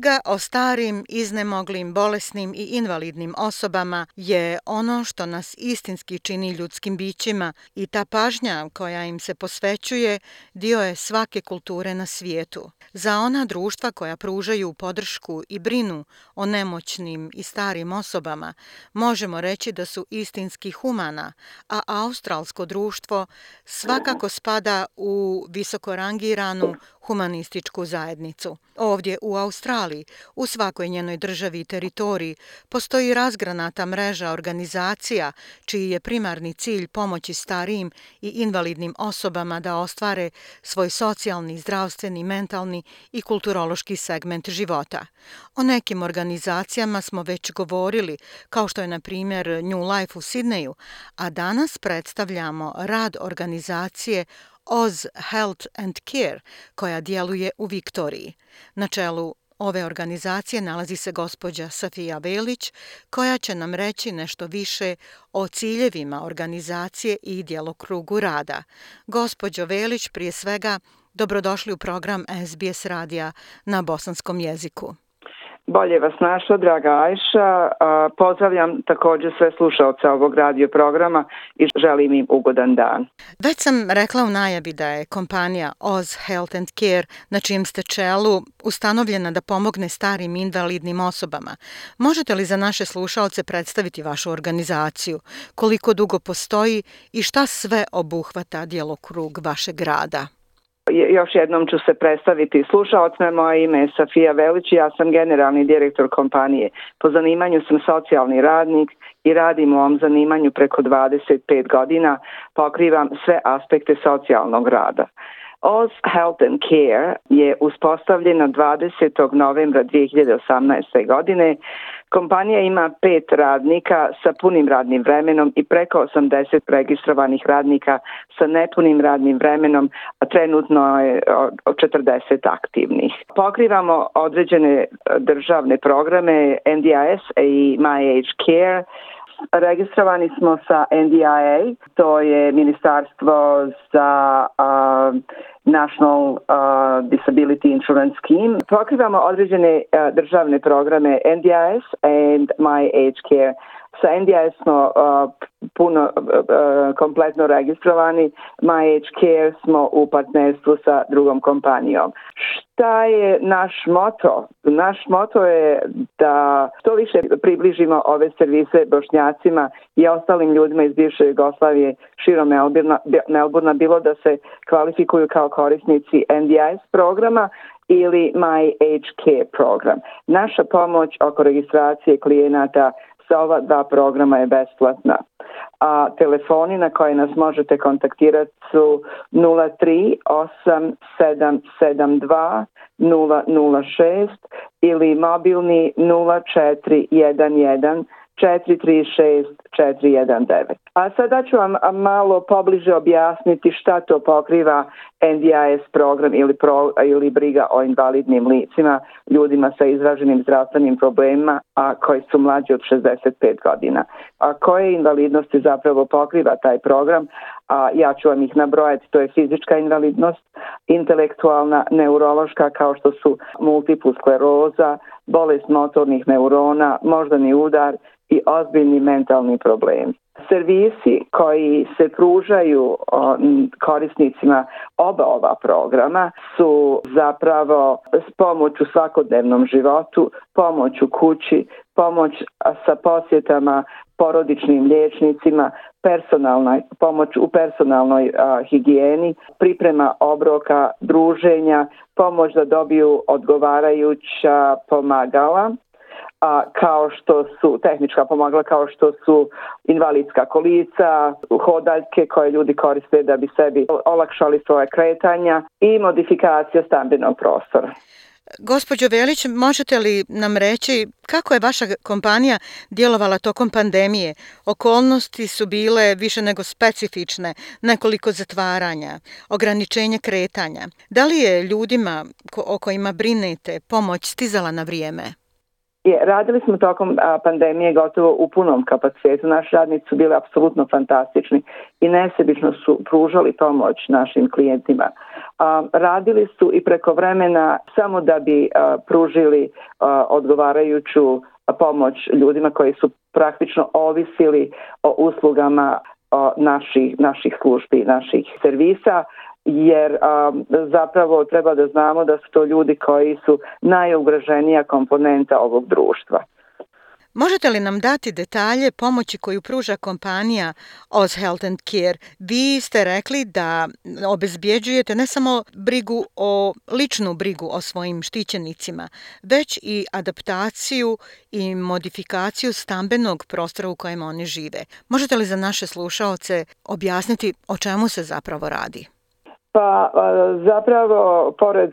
Briga o starim, iznemoglim, bolesnim i invalidnim osobama je ono što nas istinski čini ljudskim bićima i ta pažnja koja im se posvećuje dio je svake kulture na svijetu. Za ona društva koja pružaju podršku i brinu o nemoćnim i starim osobama, možemo reći da su istinski humana, a australsko društvo svakako spada u visokorangiranu humanističku zajednicu. Ovdje u Australiji, u svakoj njenoj državi i teritoriji, postoji razgranata mreža organizacija čiji je primarni cilj pomoći starijim i invalidnim osobama da ostvare svoj socijalni, zdravstveni, mentalni i kulturološki segment života. O nekim organizacijama smo već govorili, kao što je na primjer New Life u Sidneju, a danas predstavljamo rad organizacije Oz Health and Care koja djeluje u Viktoriji. Na čelu ove organizacije nalazi se gospođa Safija Velić koja će nam reći nešto više o ciljevima organizacije i djelokrugu rada. Gospođo Velić, prije svega dobrodošli u program SBS radija na bosanskom jeziku. Bolje vas našla, draga Ajša. Pozdravljam također sve slušalce ovog radio programa i želim im ugodan dan. Već sam rekla u najavi da je kompanija Oz Health and Care na čijem ste čelu ustanovljena da pomogne starim invalidnim osobama. Možete li za naše slušalce predstaviti vašu organizaciju? Koliko dugo postoji i šta sve obuhvata djelokrug vašeg rada? Još jednom ću se predstaviti slušalcima, moje ime je Safija Velić i ja sam generalni direktor kompanije. Po zanimanju sam socijalni radnik i radim u ovom zanimanju preko 25 godina, pokrivam sve aspekte socijalnog rada. Oz Health and Care je uspostavljena 20. novembra 2018. godine. Kompanija ima pet radnika sa punim radnim vremenom i preko 80 registrovanih radnika sa nepunim radnim vremenom, a trenutno je 40 aktivnih. Pokrivamo određene e, državne programe NDIS i My Care, Registrovani smo sa NDIA, to je Ministarstvo za uh, National uh, Disability Insurance Scheme. Pokrivamo određene državne programe NDIS and My Age Care sa NDI smo uh, puno, uh, uh, kompletno registrovani. My Care smo u partnerstvu sa drugom kompanijom. Šta je naš moto? Naš moto je da što više približimo ove servise Bošnjacima i ostalim ljudima iz bivše Jugoslavije širom Melburna, bilo da se kvalifikuju kao korisnici NDIS programa ili My Care program. Naša pomoć oko registracije klijenata sa ova dva programa je besplatna. A telefoni na koje nas možete kontaktirati su 03 8772 006 ili mobilni 0411 436-419. A sada ću vam malo pobliže objasniti šta to pokriva NDIS program ili, ili briga o invalidnim licima, ljudima sa izraženim zdravstvenim problemima, a koji su mlađi od 65 godina. A koje invalidnosti zapravo pokriva taj program, a ja ću vam ih nabrojati, to je fizička invalidnost, intelektualna, neurološka kao što su multiplu skleroza, bolest motornih neurona, moždani udar, i ozbiljni mentalni problem. Servisi koji se pružaju korisnicima oba ova programa su zapravo s pomoć u svakodnevnom životu, pomoć u kući, pomoć sa posjetama porodičnim liječnicima, pomoć u personalnoj higijeni, priprema obroka, druženja, pomoć da dobiju odgovarajuća pomagala a kao što su tehnička pomagala kao što su invalidska kolica, hodaljke koje ljudi koriste da bi sebi olakšali svoje kretanja i modifikacija stambenog prostora. Gospođo Velić, možete li nam reći kako je vaša kompanija djelovala tokom pandemije? Okolnosti su bile više nego specifične, nekoliko zatvaranja, ograničenje kretanja. Da li je ljudima o kojima brinete pomoć stizala na vrijeme? Je, radili smo tokom pandemije gotovo u punom kapacitetu. Naši radnici su bili apsolutno fantastični i nesebično su pružali pomoć našim klijentima. A, radili su i preko vremena samo da bi pružili odgovarajuću pomoć ljudima koji su praktično ovisili o uslugama naših, naših službi, naših servisa jer zapravo treba da znamo da su to ljudi koji su najugraženija komponenta ovog društva. Možete li nam dati detalje pomoći koju pruža kompanija Oz Health and Care? Vi ste rekli da obezbjeđujete ne samo brigu o ličnu brigu o svojim štićenicima, već i adaptaciju i modifikaciju stambenog prostora u kojem oni žive. Možete li za naše slušaoce objasniti o čemu se zapravo radi? pa zapravo pored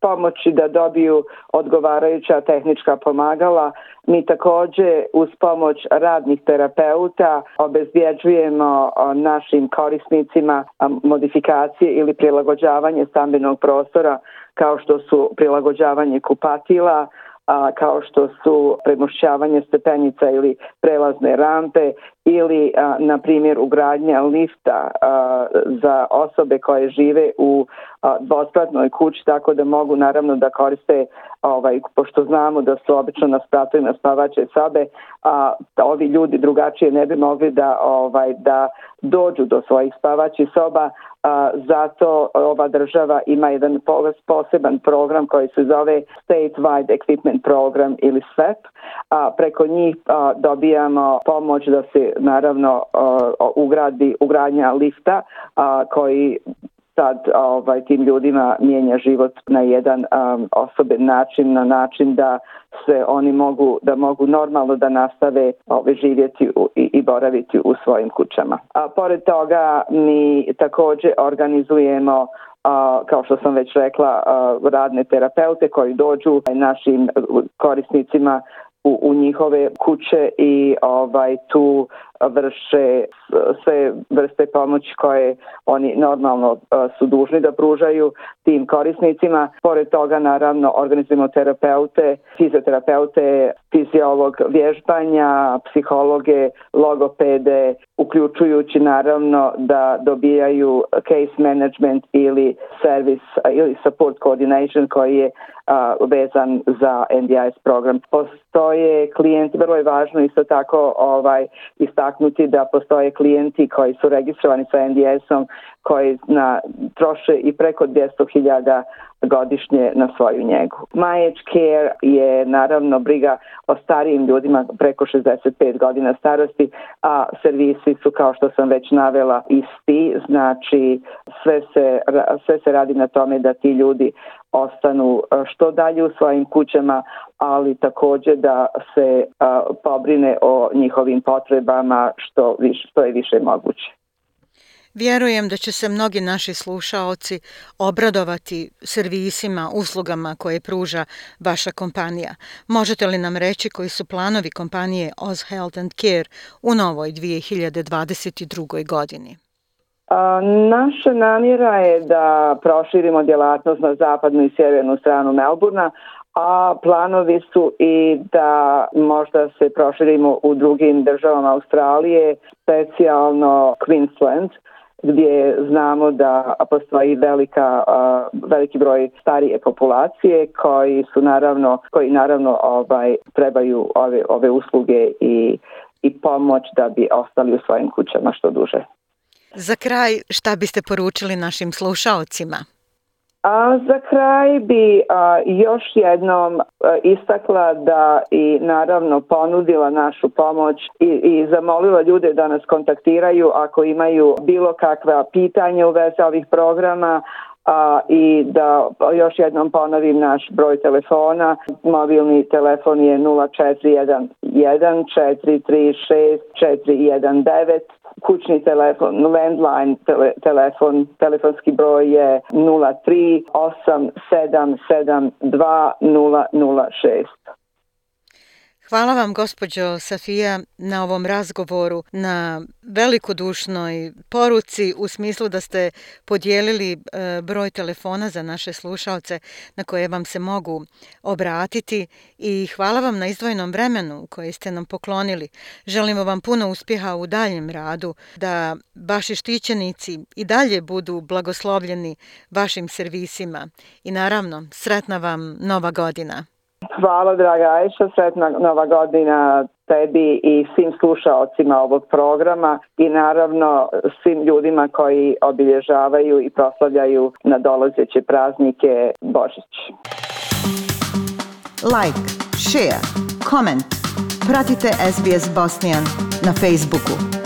pomoći da dobiju odgovarajuća tehnička pomagala, mi također uz pomoć radnih terapeuta obezbjeđujemo našim korisnicima modifikacije ili prilagođavanje stambenog prostora kao što su prilagođavanje kupatila, a kao što su premošćavanje stepenica ili prelazne rampe ili na primjer ugradnja lifta za osobe koje žive u dvostratnoj kući tako da mogu naravno da koriste ovaj pošto znamo da su obično na na spavaće sobe a ovi ljudi drugačije ne bi mogli da ovaj da dođu do svojih spavaćih soba zato ova država ima jedan poseban program koji se zove Statewide Equipment Program ili SEP. A preko njih dobijamo pomoć da se naravno ugradi ugradnja lifta koji sad ovaj, tim ljudima mijenja život na jedan um, osoben način, na način da se oni mogu, da mogu normalno da nastave ovaj, živjeti u, i, boraviti u svojim kućama. A pored toga mi također organizujemo kao što sam već rekla, radne terapeute koji dođu našim korisnicima u, u njihove kuće i ovaj tu vrše sve vrste pomoći koje oni normalno e, su dužni da pružaju tim korisnicima. Pored toga naravno organizujemo terapeute, fizioterapeute, fiziolog vježbanja, psihologe, logopede, uključujući naravno da dobijaju case management ili service ili support coordination koji je vezan za NDIS program. Postoje klijenti, vrlo je važno isto tako ovaj, istaknuti istaknuti da postoje klijenti koji su registrovani sa NDS-om koji na, troše i preko 200.000 godišnje na svoju njegu. My Age Care je naravno briga o starijim ljudima preko 65 godina starosti, a servisi su kao što sam već navela isti, znači sve se, sve se radi na tome da ti ljudi ostanu e, što dalje u svojim kućama, ali također da se pobrine o njihovim potrebama što, više, što je više moguće. Vjerujem da će se mnogi naši slušaoci obradovati servisima, uslugama koje pruža vaša kompanija. Možete li nam reći koji su planovi kompanije Oz Health and Care u novoj 2022. godini? Naša namjera je da proširimo djelatnost na zapadnu i sjevernu stranu Melburna, a planovi su i da možda se proširimo u drugim državama Australije, specijalno Queensland, gdje znamo da postoji velika, veliki broj starije populacije koji su naravno, koji naravno ovaj, trebaju ove, ove usluge i, i pomoć da bi ostali u svojim kućama što duže. Za kraj, šta biste poručili našim slušaocima? A za kraj bi još jednom istakla da i naravno ponudila našu pomoć i, i zamolila ljude da nas kontaktiraju ako imaju bilo kakva pitanja u vezi ovih programa, a, i da još jednom ponovim naš broj telefona. Mobilni telefon je 0411 436 419 kućni telefon, landline tele, telefon, telefonski broj je 03 Hvala vam, gospođo Safija, na ovom razgovoru, na velikodušnoj poruci u smislu da ste podijelili e, broj telefona za naše slušalce na koje vam se mogu obratiti i hvala vam na izdvojenom vremenu koje ste nam poklonili. Želimo vam puno uspjeha u daljem radu, da vaši štićenici i dalje budu blagoslovljeni vašim servisima i naravno sretna vam nova godina. Hvala draga Ajša, sretna nova godina tebi i svim slušaocima ovog programa i naravno svim ljudima koji obilježavaju i proslavljaju na dolazeće praznike Božić. Like, share, comment. Pratite SBS Bosnian na Facebooku.